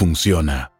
funciona.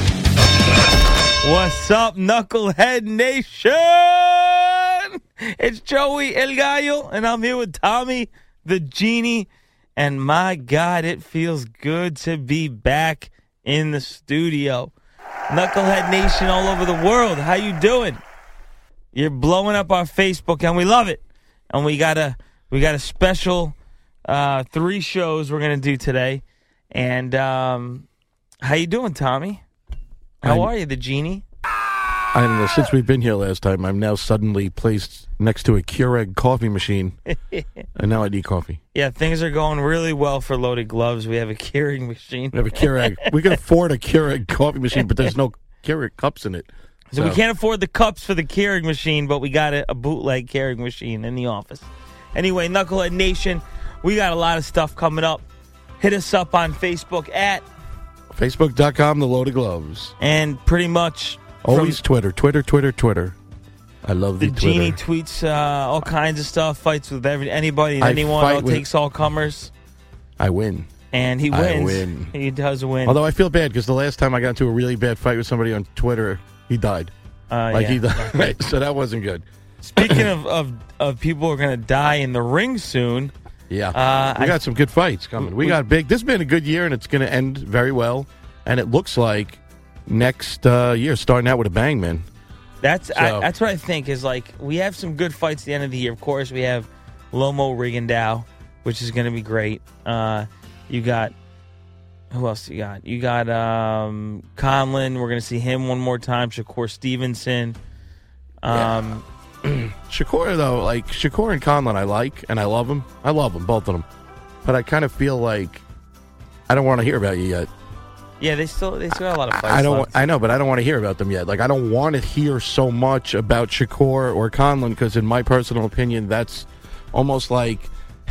What's up, Knucklehead Nation? It's Joey El Gallo, and I'm here with Tommy the Genie. And my God, it feels good to be back in the studio. Knucklehead Nation all over the world, how you doing? You're blowing up our Facebook, and we love it. And we got a we got a special uh, three shows we're gonna do today. And um, how you doing, Tommy? How I'm- are you, the genie? I don't know. Since we've been here last time, I'm now suddenly placed next to a Keurig coffee machine, and now I need coffee. Yeah, things are going really well for loaded gloves. We have a Keurig machine. We have a Keurig. we can afford a Keurig coffee machine, but there's no Keurig cups in it. So, we can't afford the cups for the Keurig machine, but we got a, a bootleg Keurig machine in the office. Anyway, Knucklehead Nation, we got a lot of stuff coming up. Hit us up on Facebook at Facebook.com, the loaded gloves. and pretty much from Always Twitter, Twitter, Twitter, Twitter. I love the, the Twitter. genie tweets uh, all kinds of stuff, fights with every anybody anyone, all with- takes all comers, I win. and he I wins. win. He does win. Although I feel bad because the last time I got into a really bad fight with somebody on Twitter, he died. Uh, like yeah. he died. so that wasn't good. Speaking of, of of people who are going to die in the ring soon, Yeah. Uh, we I- got some good fights coming. We, we- got big. This has been a good year, and it's going to end very well. And it looks like next uh, year starting out with a bang, man. That's I, that's what I think is like we have some good fights at the end of the year. Of course, we have Loma Rigondeaux, which is going to be great. Uh, you got who else you got? You got um, Conlan. We're going to see him one more time. Shakur Stevenson. Um, Shakur though, like Shakur and Conlan, I like and I love them. I love them, both of them. But I kind of feel like I don't want to hear about you yet. Yeah, they still they still got a lot of fights. I don't. left. I know, but I don't want to hear about them yet. Like I don't want to hear so much about Shakur or Conlan because, in my personal opinion, that's almost like,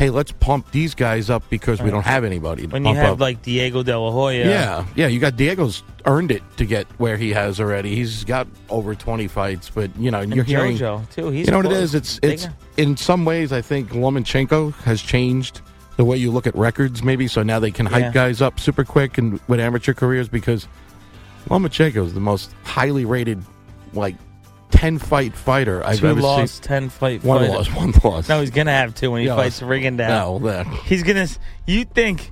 hey, let's pump these guys up because we don't have anybody. To when you have up. like Diego De La Hoya. yeah, yeah, you got Diego's earned it to get where he has already. He's got over twenty fights, but you know, And you're hearing. JoJo, too. He's you know what it is. It's? It's in some ways. I think Lomachenko has changed the way you look at records, maybe. So now they can hype Yeah. guys up super quick and with amateur careers because Lomachenko is the most highly rated, like ten fight fighter I've two ever lost, seen. ten fight. One fighter. loss, one loss. No, he's gonna have two when he Yeah, fights Rigondeaux. no, that- he's gonna. You think?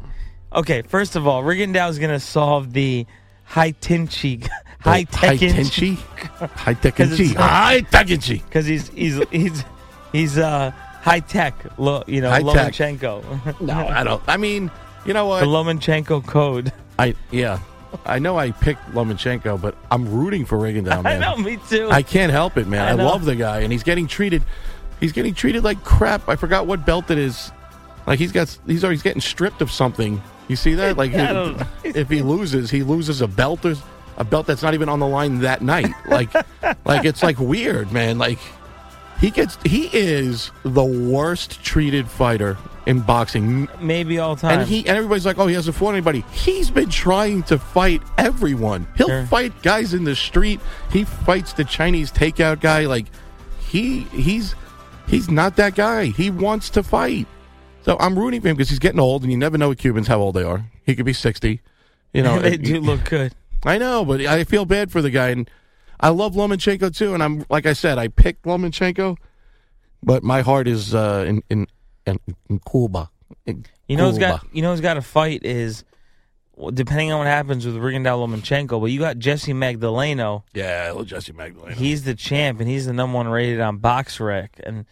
Okay, first of all, Rigondeaux's gonna solve the high tenchi, high tech High-tenchi? High Tekenchi. High Tekenchi. because he's he's he's he's uh high tech. Lo, you know, High tech. Lomachenko. No, I don't. I mean, you know what? the Lomachenko code. I yeah, I know I picked Lomachenko, but I'm rooting for Rigondeaux, I know, me too. I can't help it, man. I I, love the guy, and he's getting treated. He's getting treated like crap. I forgot what belt it is. Like he's got, he's always getting stripped of something. You see that? Like I if he loses, he loses a belt or a belt that's not even on the line that night. Like, like it's like weird, man. Like he gets, he is the worst treated fighter in boxing. Maybe all time. And he and everybody's like, oh, he hasn't fought anybody. He's been trying to fight everyone. He'll Sure. fight guys in the street. He fights the Chinese takeout guy. Like he he's he's not that guy. He wants to fight. So I'm rooting for him because he's getting old, and you never know with Cubans how old they are. He could be sixty. You know, they do look good. I know, but I feel bad for the guy, and I love Lomachenko too. And I'm like I said, I picked Lomachenko, but my heart is uh, in, in in in Cuba. In You know who's Cuba. got you know who's got a fight is depending on what happens with Rigondeaux Lomachenko, but you got Jesse Magdaleno. Yeah, I love Jesse Magdaleno. He's the champ and he's the number one rated on BoxRec. And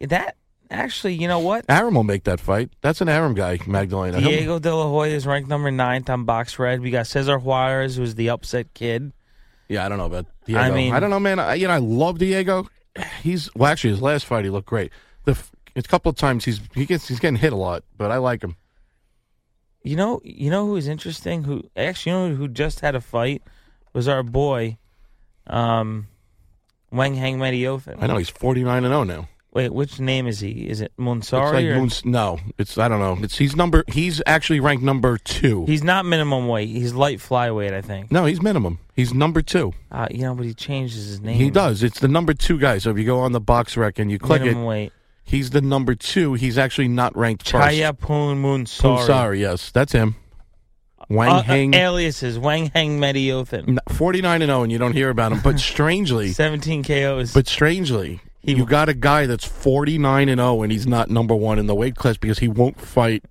that actually, you know what? Arum will make that fight. That's an Arum guy, Magdaleno. He'll- Diego De La Hoya is ranked number ninth on BoxRec. We got Cesar Juarez, who's the upset kid. Yeah, I don't know about Diego. I mean- I don't know, man. I, you know, I love Diego. He's well, actually, his last fight he looked great. The f- a couple of times he's he gets he's getting hit a lot, but I like him. You know, you know who is interesting? Who actually, you know who just had a fight was our boy, um, Wanheng Menayothin. I know he's forty nine and zero now. Wait, which name is he? Is it It's Monsari? like Moons- no, it's I don't know. It's he's number. He's actually ranked number two. He's not minimum weight. He's light flyweight, I think. no, he's minimum. He's number two. Uh, you know, but he changes his name. He does. It's the number two guy. So if you go on the box rec and you click minimum it, weight. he's the number two. He's actually not ranked first. Chayapun Munsari. Sorry, yes, that's him. Wang Uh, uh, Hang, aliases Wanheng Menayothin. forty nine and zero, and you don't hear about him. But strangely, 17 KOs. But strangely, He- you got a guy that's 49 and 0 and he's not number 1 in the weight class because he won't fight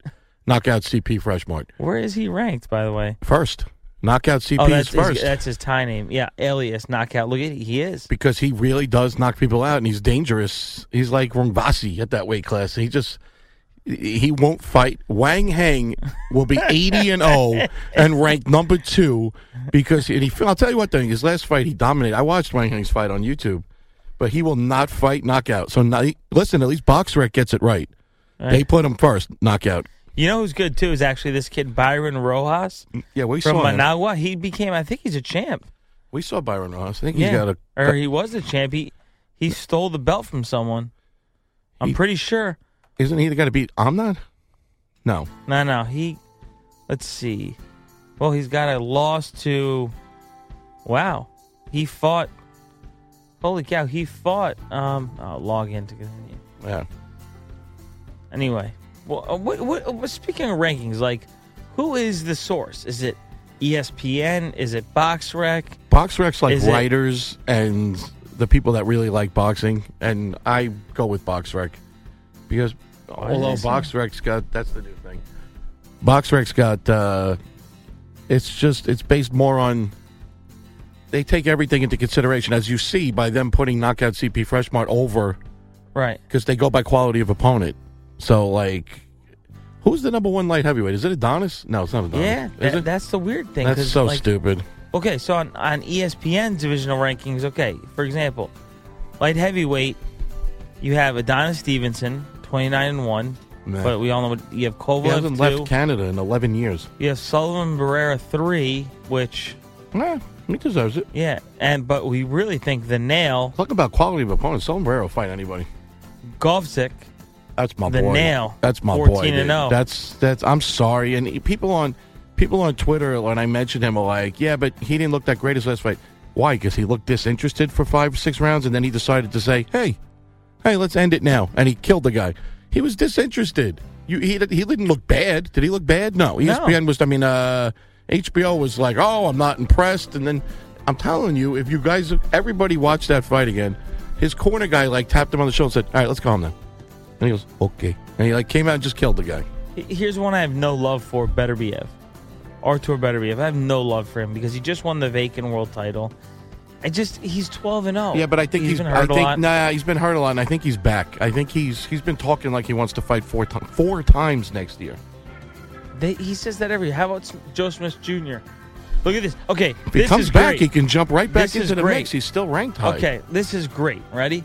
knockout CP Freshmart. Where is he ranked, by the way? First. Knockout CP oh, is that's his, first. that's his tie name. Yeah, alias knockout. Look at he is. because he really does knock people out and he's dangerous. He's like Rungvisai at that weight class. He just he won't fight. Wang Hang will be 80 and 0 and ranked number 2 because and he I'll tell you what thing his last fight he dominated. I watched Wang Hang's fight on YouTube. But he will not fight knockout. So now, listen, at least BoxRec gets it right. They put him first, knockout. You know who's good too is actually this kid Byron Rojas mm, Yeah, we from saw him. Managua. He became, I think he's a champ. We saw Byron Rojas. I think he's yeah, got a. or he was a champ. He he stole the belt from someone. I'm He- pretty sure. Isn't he the guy to beat Amnat? No. No, no. He. Let's see. Well, he's got a loss to. Wow, he fought. Holy cow! He fought. Um, I'll log in to continue. Yeah. Anyway, well, uh, what, what, what, speaking of rankings, like, who is the source? Is it ESPN? Is it BoxRec? BoxRec's like Is it- writers and the people that really like boxing, and I go with BoxRec because although? BoxRec's got that's the new thing. BoxRec's got uh, it's just it's based more on they take everything into consideration as you see by them putting knockout CP Freshmart over Right. because they go by quality of opponent. So like, who's the number one light heavyweight? Is it Adonis? No, it's not Adonis. Yeah, that- it? that's the weird thing. That's so like, stupid. Okay, so on, on ESPN's divisional rankings, okay, for example, light heavyweight, you have Adonis Stevenson, 29 and 1. Nah. but we all know what you have Kovalev. He hasn't two. left Canada in 11 years. You have Sullivan Barrera three, which Nah, he deserves it. yeah, and but we really think the nail Talk about quality of opponent. Sombrero will fight anybody. Gvozdyk. That's my boy. The boy. nail. That's my 14 boy. and dude. 0. That's that's. I'm sorry. And people on people on Twitter when I mentioned him are like, yeah, but he didn't look that great his last fight. Why? Because he looked disinterested for five, or six rounds, and then he decided to say, hey, hey, let's end it now, and he killed the guy. He was disinterested. You, he, he didn't look bad. Did he look bad? No. No. ESPN was. I mean, uh, HBO was like, oh, I'm not impressed, and then I'm telling you, if you guys, everybody watched that fight again, his corner guy like tapped him on the shoulder and said, all right, let's calm down. And he goes, okay. And he like came out and just killed the guy. Here's one I have no love for: Beterbiev, Artur Beterbiev. I have no love for him because he just won the vacant world title. I just he's 12 and 0. Yeah, but I think he's, been I hurt a think lot. nah, he's been hurt a lot, and I think he's back. I think he's he's been talking like he wants to fight four times four times next year. They, he says that every. How about Joe Smith Jr.? Look at this. Okay, If he comes is back, great. he can jump right back This into the mix. He's still ranked high. Okay, this is great. Ready?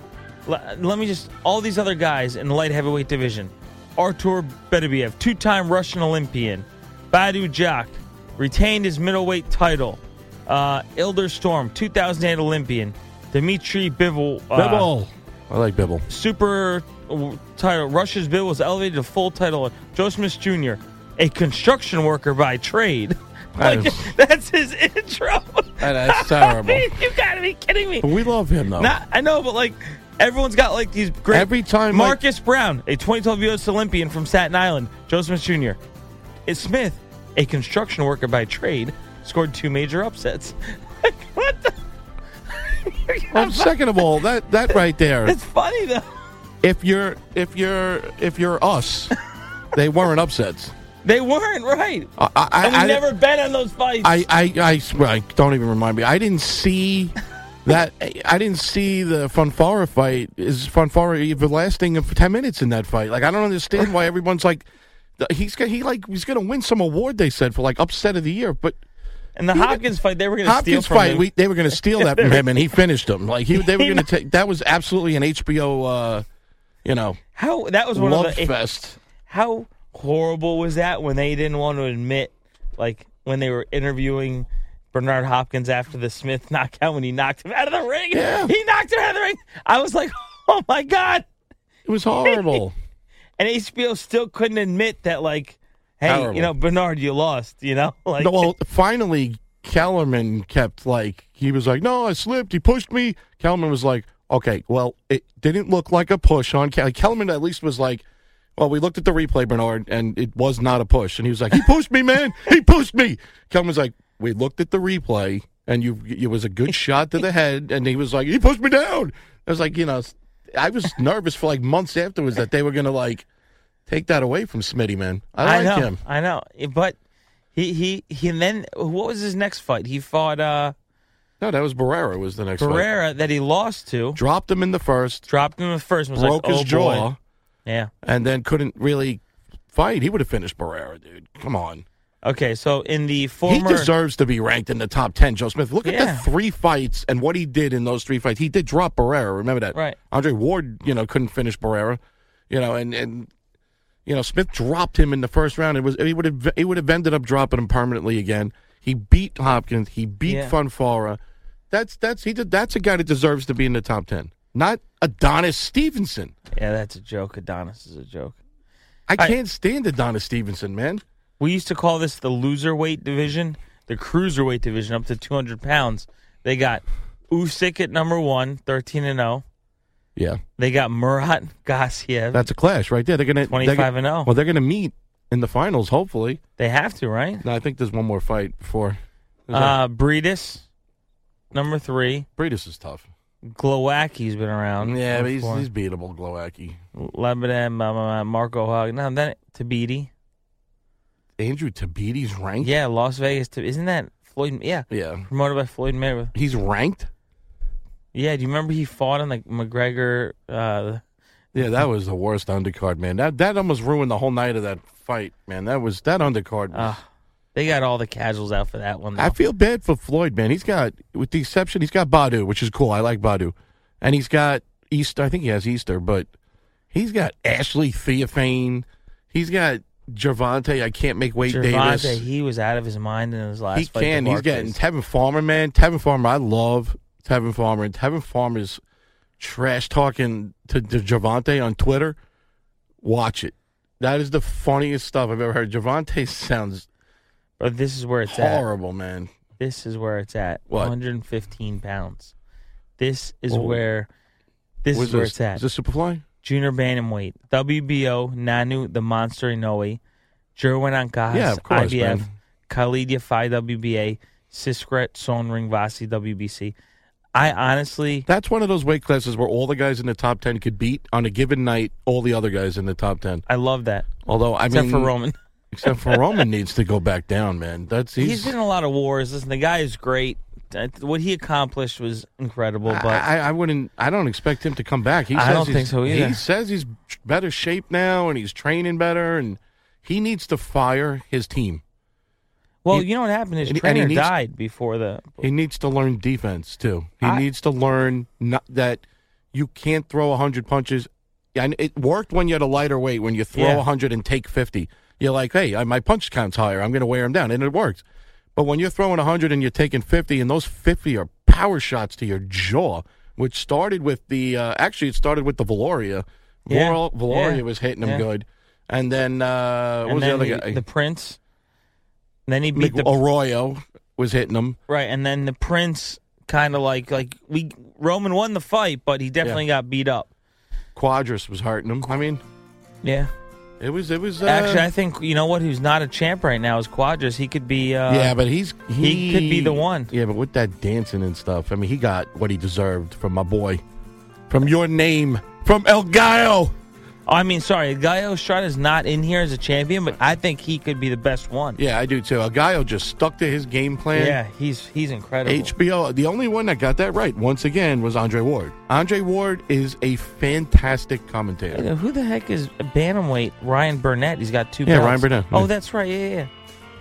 L- let me just all these other guys in the light heavyweight division: Artur Beterbiev, two-time Russian Olympian; Badou Jack retained his middleweight title; uh, Ilder Storm, 2008 Olympian; Dmitry Bivol, uh, Bibble. I like Bibble. super uh, title. Russia's bid was elevated to full title. Joe Smith Jr., a construction worker by trade. Like, that's his intro. That's terrible. I mean, you gotta be kidding me. But we love him though. Nah, I know, but like everyone's got like these great. Every time, like- Marcus Brown, a 2012 U.S. Olympian from Staten Island, Joe Smith Jr. Is Smith, a construction worker by trade, scored two major upsets. what the? Well, second of all, that that right there. It's funny though. If you're if you're if you're us, they weren't upsets. They weren't right. I, I, and we I- never bet on those fights. I, I, I don't even remind me. I didn't see that. I didn't see the Fonfara fight. Is Fonfara even lasting for ten minutes in that fight? Like, I don't understand why everyone's like, he's he like he's going to win some award. They said for like upset of the year, but and the Hopkins fight, they were going to steal from fight, him. we, they were going to steal that from him, and he finished him. Like he, they were going to take. That was absolutely an HBO, uh, you know, How that was one of the fest. How horrible was that when they didn't want to admit, like when they were interviewing Bernard Hopkins after the Smith knockout when he knocked him out of the ring? Yeah. He knocked him out of the ring. I was like, oh my god! It was horrible. and HBO still couldn't admit that, like, hey, Terrible. you know, Bernard, you lost. You know, like, No, well, finally, Kellerman kept like he was like, "No, I slipped. He pushed me." Kellerman was like, "Okay, well, it didn't look like a push on Ke- Kellerman. At least was like, well, we looked at the replay, Bernard, and it was not a push." And he was like, "He pushed me, man. He pushed me." Kellerman's like, "We looked at the replay, and you it was a good shot to the head." And he was like, "He pushed me down." I was like, you know, I was nervous for like months afterwards that they were gonna like take that away from Smitty, man. I like know, him. I know, but he he he. And then what was his next fight? He fought uh No, that was Barrera. Was the next fight. Barrera that he lost to. dropped him in the first, Dropped him in the first. Was broke like, his oh, jaw, Boy. Yeah. and then couldn't really fight. He would have finished Barrera, dude. Come on. Okay, so in the former, He deserves to be ranked in the top 10, Joe Smith. Look at the three fights and what he did in those three fights. He did drop Barrera. Remember that? Right. Andre Ward, you know, couldn't finish Barrera, you know, and, and you know, Smith dropped him in the first round. It was he would have he would have ended up dropping him permanently again. He beat Hopkins. He beat Yeah. Fonfara. That's that's he did that's a guy that deserves to be in the top 10. Not Adonis Stevenson. yeah, that's a joke. Adonis is a joke. I I- can't stand Adonis Stevenson, man. We used to call this the loser weight division, the cruiserweight division, up to 200 pounds. They got Usyk at number one, 13 and 0. Yeah, They got Murat Gassiev. that's a clash right there. They're gonna 25 they're, and 0. Well, they're gonna meet in the finals, hopefully. They have to, right? No, I think there's one more fight before. There's Uh, Briedis, number three. Briedis is tough. Glowacki's been around. Yeah, but he's, before. he's beatable, Glowacki. Lebanon, um, uh, Marco Huck. No, then Tabiti. Andrew Tabiti's ranked. Yeah, Las Vegas. Isn't that Floyd? Yeah, yeah. promoted by Floyd Mayweather. He's ranked. Yeah, do you remember he fought in like McGregor? Uh, Yeah, that was the worst undercard, man. That that almost ruined the whole night of that fight, man. That was that undercard. was- uh, they got all the casuals out for that one. Though. I feel bad for Floyd, man. He's got, with the exception, he's got Badu, which is cool. I like Badu, and he's got Easter. I think he has Easter, but he's got Ashley Theophane. He's got Gervonta. I can't make weight Gervonta, Davis. he was out of his mind in his last He can. He's getting. Tevin Farmer, man. Tevin Farmer. I love Tevin Farmer. And Tevin Farmer's trash talking to, to Gervonta on Twitter. Watch it. That is the funniest stuff I've ever heard. Gervonta sounds But this is where it's at. horrible, man. This is where it's at. What? 115 pounds. This is Oh. where. This is where this? it's at. Is this Superfly? Junior bantamweight, WBO, Nanu, the Monster Inoue, Jerwin Ancajas, Yeah, of course, IBF, man. Khalid Yafai, WBA, Srisaket, Son Ring Vasi, WBC. I honestly, That's one of those weight classes where all the guys in the top 10 could beat on a given night all the other guys in the top 10. I love that. Although, I Except mean. for Roman. Except for Roman needs to go back down, man. That's he's he's. in a lot of wars. Listen, the guy is great. Uh, What he accomplished was incredible. But I, I wouldn't. I don't expect him to come back. He I says don't he's- think so either. He says he's better shape now, and he's training better, and he needs to fire his team. well, he- you know what happened? His and he- and trainer needs- died before the. He needs to learn defense too. He I- needs to learn not, that you can't throw hundred punches. And it worked when you had a lighter weight. When you throw Yeah. hundred and take fifty, you're like, hey, my punch count's higher. I'm going to wear him down, and it works. But when you're throwing hundred and you're taking fifty, and those fifty are power shots to your jaw, which started with the uh, actually it started with the Viloria. Yeah. Viloria Yeah. was hitting him Yeah. good, and then uh, what and was the then other he- guy? the Prince. Then he beat Mc- the Arroyo was hitting him. Right, and then the Prince kind of like like we Roman won the fight, but he definitely got beat up. Cuadras was hurting him. I mean, Yeah. It was it was uh, Actually, I think you know what? Who's not a champ right now is Cuadras. He could be. Uh, yeah, but he's he could be the one. Yeah, but with that dancing and stuff, I mean, he got what he deserved from my boy, from your name, from El Gallo. I mean, sorry, Gallo Estrada is not in here as a champion, but I think he could be the best one. Yeah, I do too. El Gallo just stuck to his game plan. Yeah, he's he's incredible. HBO, the only one that got that right once again was Andre Ward. Andre Ward is a fantastic commentator. Who the heck is bantamweight Ryan Burnett? He's got two. Yeah, belts. Ryan Burnett, Oh, yeah. that's right. Yeah, yeah, yeah.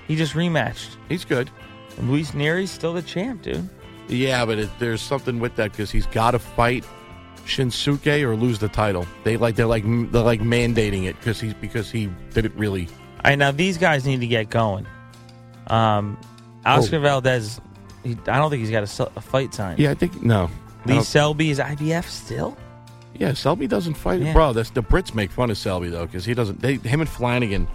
He just rematched. He's good. And Luis Nery's still the champ, dude. Yeah, but it, there's something with that because he's got to fight Shinsuke or lose the title. They like they're like they're like mandating it because he's because he didn't really. All right, now these guys need to get going. Um, Oscar Oh. Valdez, he, I don't think he's got a fight sign. Yeah, I think no. I Lee Selby is IBF still. Yeah, Selby doesn't fight, Yeah. bro. That's the Brits make fun of Selby though because he doesn't. They him and Flanagan,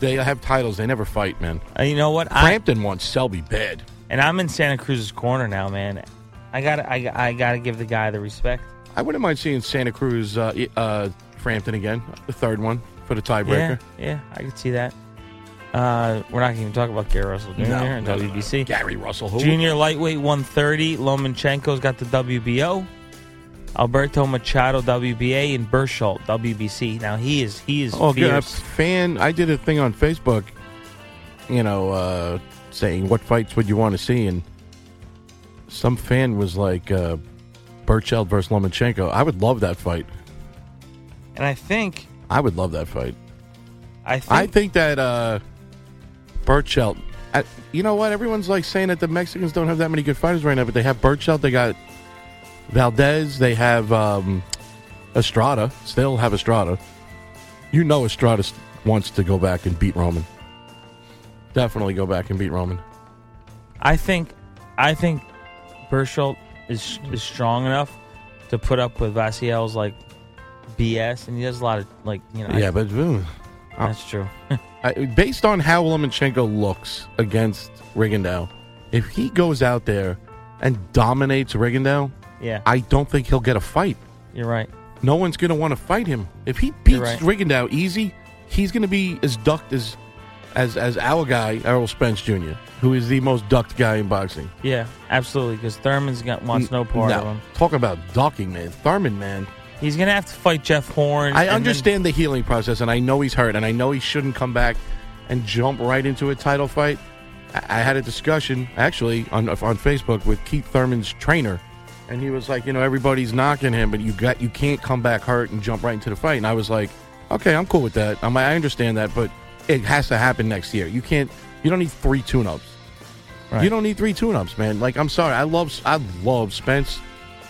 they have titles. They never fight, man. Uh, you know what? I, Frampton wants Selby bad. and I'm in Santa Cruz's corner now, man. I got I, I got to give the guy the respect. I wouldn't mind seeing Santa Cruz, uh, uh, Frampton again, the third one for the tiebreaker. yeah, I could see that. Uh, we're not going to talk about Gary Russell Jr. No, and no, no, no. WBC. Gary Russell, who? Junior lightweight 130. Lomachenko's got the WBO. Alberto Machado WBA and Berchelt WBC. Now he is he is Oh, good. Fan. I did a thing on Facebook, you know, uh, saying what fights would you want to see, and some fan was like, uh, Berchelt versus Lomachenko. I would love that fight. And I think I would love that fight. I think, I think that uh, Berchelt. I, you know what? Everyone's like saying that the Mexicans don't have that many good fighters right now, but they have Berchelt. They got Valdez. They have um, Estrada. Still have Estrada. You know, Estrada wants to go back and beat Roman. Definitely go back and beat Roman. I think I think Berchelt is is strong enough to put up with Vasiel's like BS, and he does a lot of like you know. yeah, but ooh, that's true. I, based on how Lomachenko looks against Rigondeaux, if he goes out there and dominates Rigondeaux, Yeah. I don't think he'll get a fight. You're right. No one's going to want to fight him. If he beats right. Rigondeaux easy, he's going to be as ducked as as as our guy Errol Spence Jr., who is the most ducked guy in boxing. Yeah, absolutely. Because Thurman's got wants no part no, of him. Talk about ducking, man. Thurman, man. He's gonna have to fight Jeff Horn. I and then- understand the healing process, and I know he's hurt, and I know he shouldn't come back and jump right into a title fight. I, I had a discussion actually on on Facebook with Keith Thurman's trainer, and he was like, you know, everybody's knocking him, but you got you can't come back hurt and jump right into the fight. And I was like, okay, I'm cool with that. I'm, I understand that, but it has to happen next year. You can't. You don't need three tune-ups. Right. You don't need three tune-ups, man. Like I'm sorry, I love I love Spence.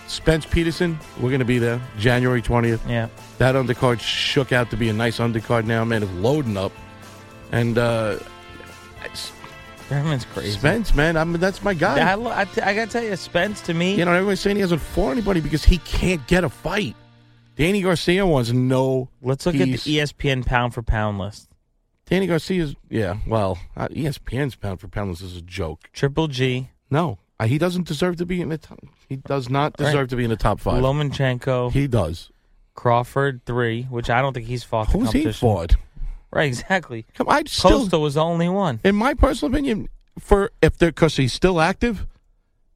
Spence Peterson, we're going to be there January 20th. Yeah. That undercard shook out to be a nice undercard now, man. It's loading up. And uh Thurman's crazy. Spence, man, I mean, that's my guy. I, lo- I, I gotta tell you, Spence to me. You know, everybody's saying he hasn't fought anybody because he can't get a fight. Danny Garcia wants no. let's look at the ESPN pound for pound list. Danny Garcia's, yeah, well, uh, ESPN's pound for pound list is a joke. Triple G, No, uh, he doesn't deserve to be in the top. He does not deserve Right. to be in the top five. Lomachenko, he does. Crawford three, which I don't think he's fought. Who's he fought? Right, exactly. Come, I still, Costa was the only one. in my personal opinion, for if they're because he's still active,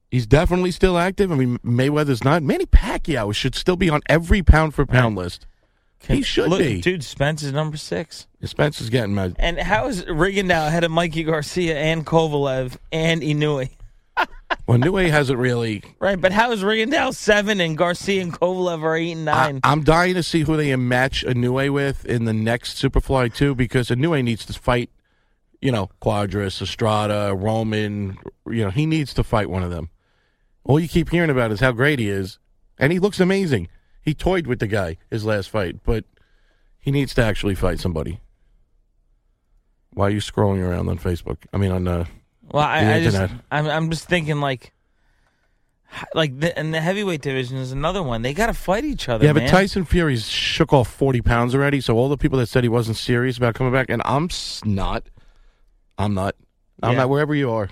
he's definitely still active. I mean, Mayweather's not. Manny Pacquiao should still be on every pound for pound list. He should Look, be. dude. Spence is number six. Spence is getting mad. And how is Rigondeaux ahead of Mikey Garcia and Kovalev and Inoue? Well, Newey hasn't really. Right, but how is Rigondeaux seven and Garcia and Kovalev are eight and nine? I, am dying to see who they match Inoue with in the next Superfly 2 because Inoue needs to fight. You know, Cuadras, Estrada, Roman. You know, he needs to fight one of them. All you keep hearing about is how great he is, and he looks amazing. He toyed with the guy his last fight, but he needs to actually fight somebody. Why are you scrolling around on Facebook? I mean, on uh, well, the I, I just. I'm, I'm just thinking like, like, the, and the heavyweight division is another one. They got to fight each other. Yeah, but. Tyson Fury's shook off 40 pounds already. So all the people that said he wasn't serious about coming back, and I'm not. I'm not. I'm Yeah. not wherever you are.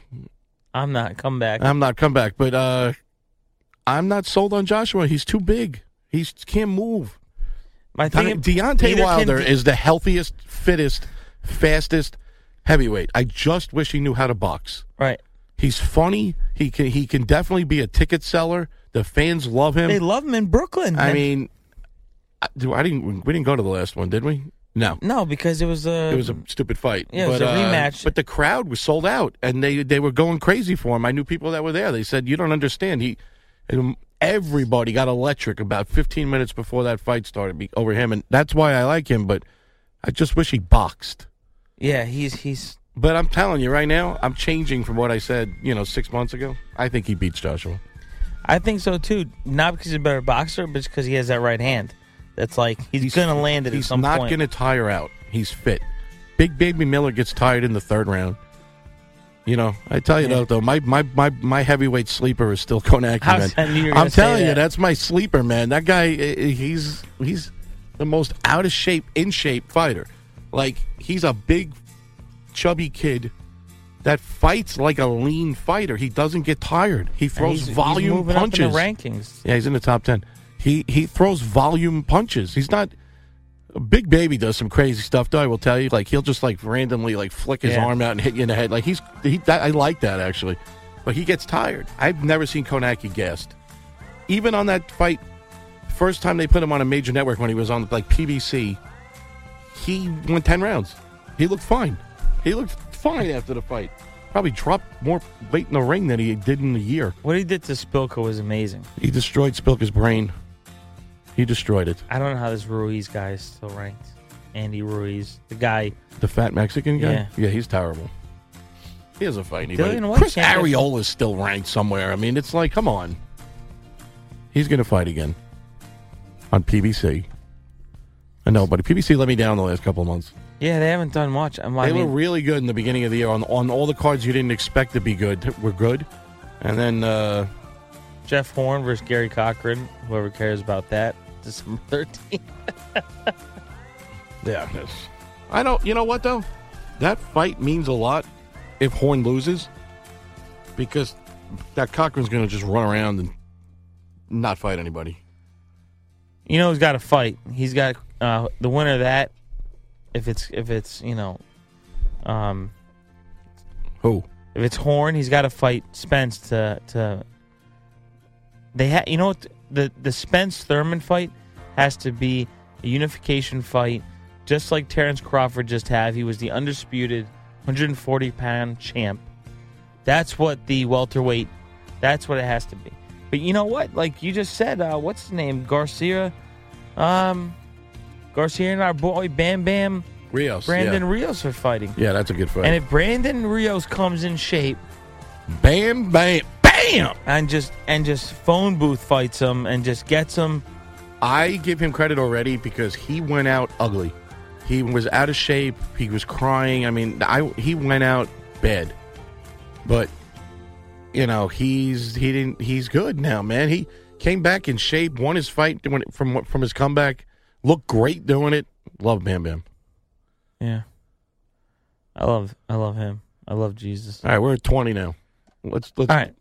I'm not come back. I'm not come back. But uh, I'm not sold on Joshua. He's too big. He can't move. My thing, Deontay neither can Wilder De- is the healthiest, fittest, fastest heavyweight. I just wish he knew how to box. right. He's funny. He can. He can definitely be a ticket seller. The fans love him. They love him in Brooklyn. I mean, I, do- I didn't. We didn't go to the last one, did we? No. no, because it was a It was a stupid fight. Yeah, it was but, a uh, rematch. but the crowd was sold out, and they they were going crazy for him. I knew people that were there. They said, "You don't understand." He, and everybody got electric about 15 minutes before that fight started be- over him, and that's why I like him. But I just wish he boxed. yeah. He's he's But I'm telling you right now, I'm changing from what I said, you know, six months ago. I think he beats Joshua. I think so too. Not because he's a better boxer, but because he has that right hand. That's like he's, gonna land it at He's some not going to tire out. He's fit. Big Baby Miller gets tired in the third round. You know, I tell you Yeah. though, though, my, my my my heavyweight sleeper is still Kownacki, How- man. I knew you were gonna I'm telling you, that's my sleeper, man. That guy, he's he's the most out of shape, in shape fighter. Like he's a big, chubby kid that fights like a lean fighter. He doesn't get tired. He throws he's- he's volume in punches. rankings. Yeah, he's in the top ten. He he throws volume punches. He's not. Big Baby does some crazy stuff, though. I will tell you, like he'll just like randomly like flick his Yeah. arm out and hit you in the head. Like he's he. That, I like that actually, but he gets tired. I've never seen Kownacki gassed. Even on that fight, first time they put him on a major network when he was on like PBC, he went ten rounds. He looked fine. He looked fine after the fight. Probably dropped more weight in the ring than he did in a year. What he did to Szpilka was amazing. He destroyed Szpilka's brain. He destroyed it. I don't know how this Ruiz guy is still ranked. Andy Ruiz, the guy. The fat Mexican guy? Yeah. yeah he's terrible. He fight anybody. Dillian Whyte Chris can't get- Arreola's still ranked somewhere. I mean, it's like, come on. He's going to fight again on PBC. I know, but PBC let me down the last couple of months. Yeah, they haven't done much. I'm, I they mean, were really good in the beginning of the year on on all the cards you didn't expect to be good. Were good, and then uh, Jeff Horn versus Gary Corcoran. Whoever cares about that. December 13th. yeah, that's- I don't. You know what though? That fight means a lot if Horn loses, because that Corcoran's going to just run around and not fight anybody. You know, he's got to fight. He's got uh, the winner of that. If it's if it's you know, um, who if it's Horn, he's got to fight Spence to to. They ha- you know what the the Spence Thurman fight has to be a unification fight, just like Terrence Crawford just had. He was the undisputed 140 pound champ. That's what the welterweight. That's what it has to be. But you know what? Like you just said, uh, what's his name? Garcia. Um, Garcia and our boy Bam Bam Rios, Brandon yeah. Rios are fighting. Yeah, that's a good fight. And if Brandon Rios comes in shape, bam, bam, bam. bam, and just and just phone booth fights him and just gets him. I give him credit already because he went out ugly. He was out of shape. He was crying. I mean, I he went out bad. But you know, he's he didn't he's good now, man. He came back in shape, won his fight from from his comeback. Looked great doing it. Love Bam Bam. Yeah, I love I love him. I love Jesus. All right, we're at twenty now. Let's let's All right,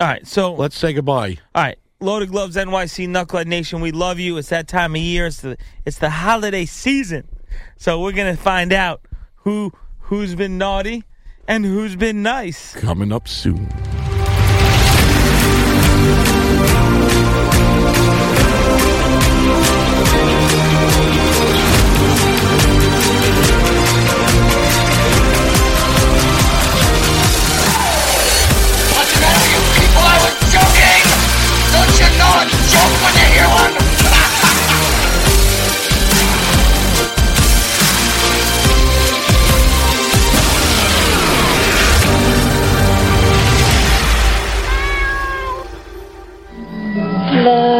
all right. So let's say goodbye. All right, Loaded Gloves NYC Knucklehead Nation, we love you. It's that time of year. It's the it's the holiday season, so we're gonna find out who who's been naughty and who's been nice. Coming up soon. Know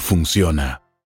funciona.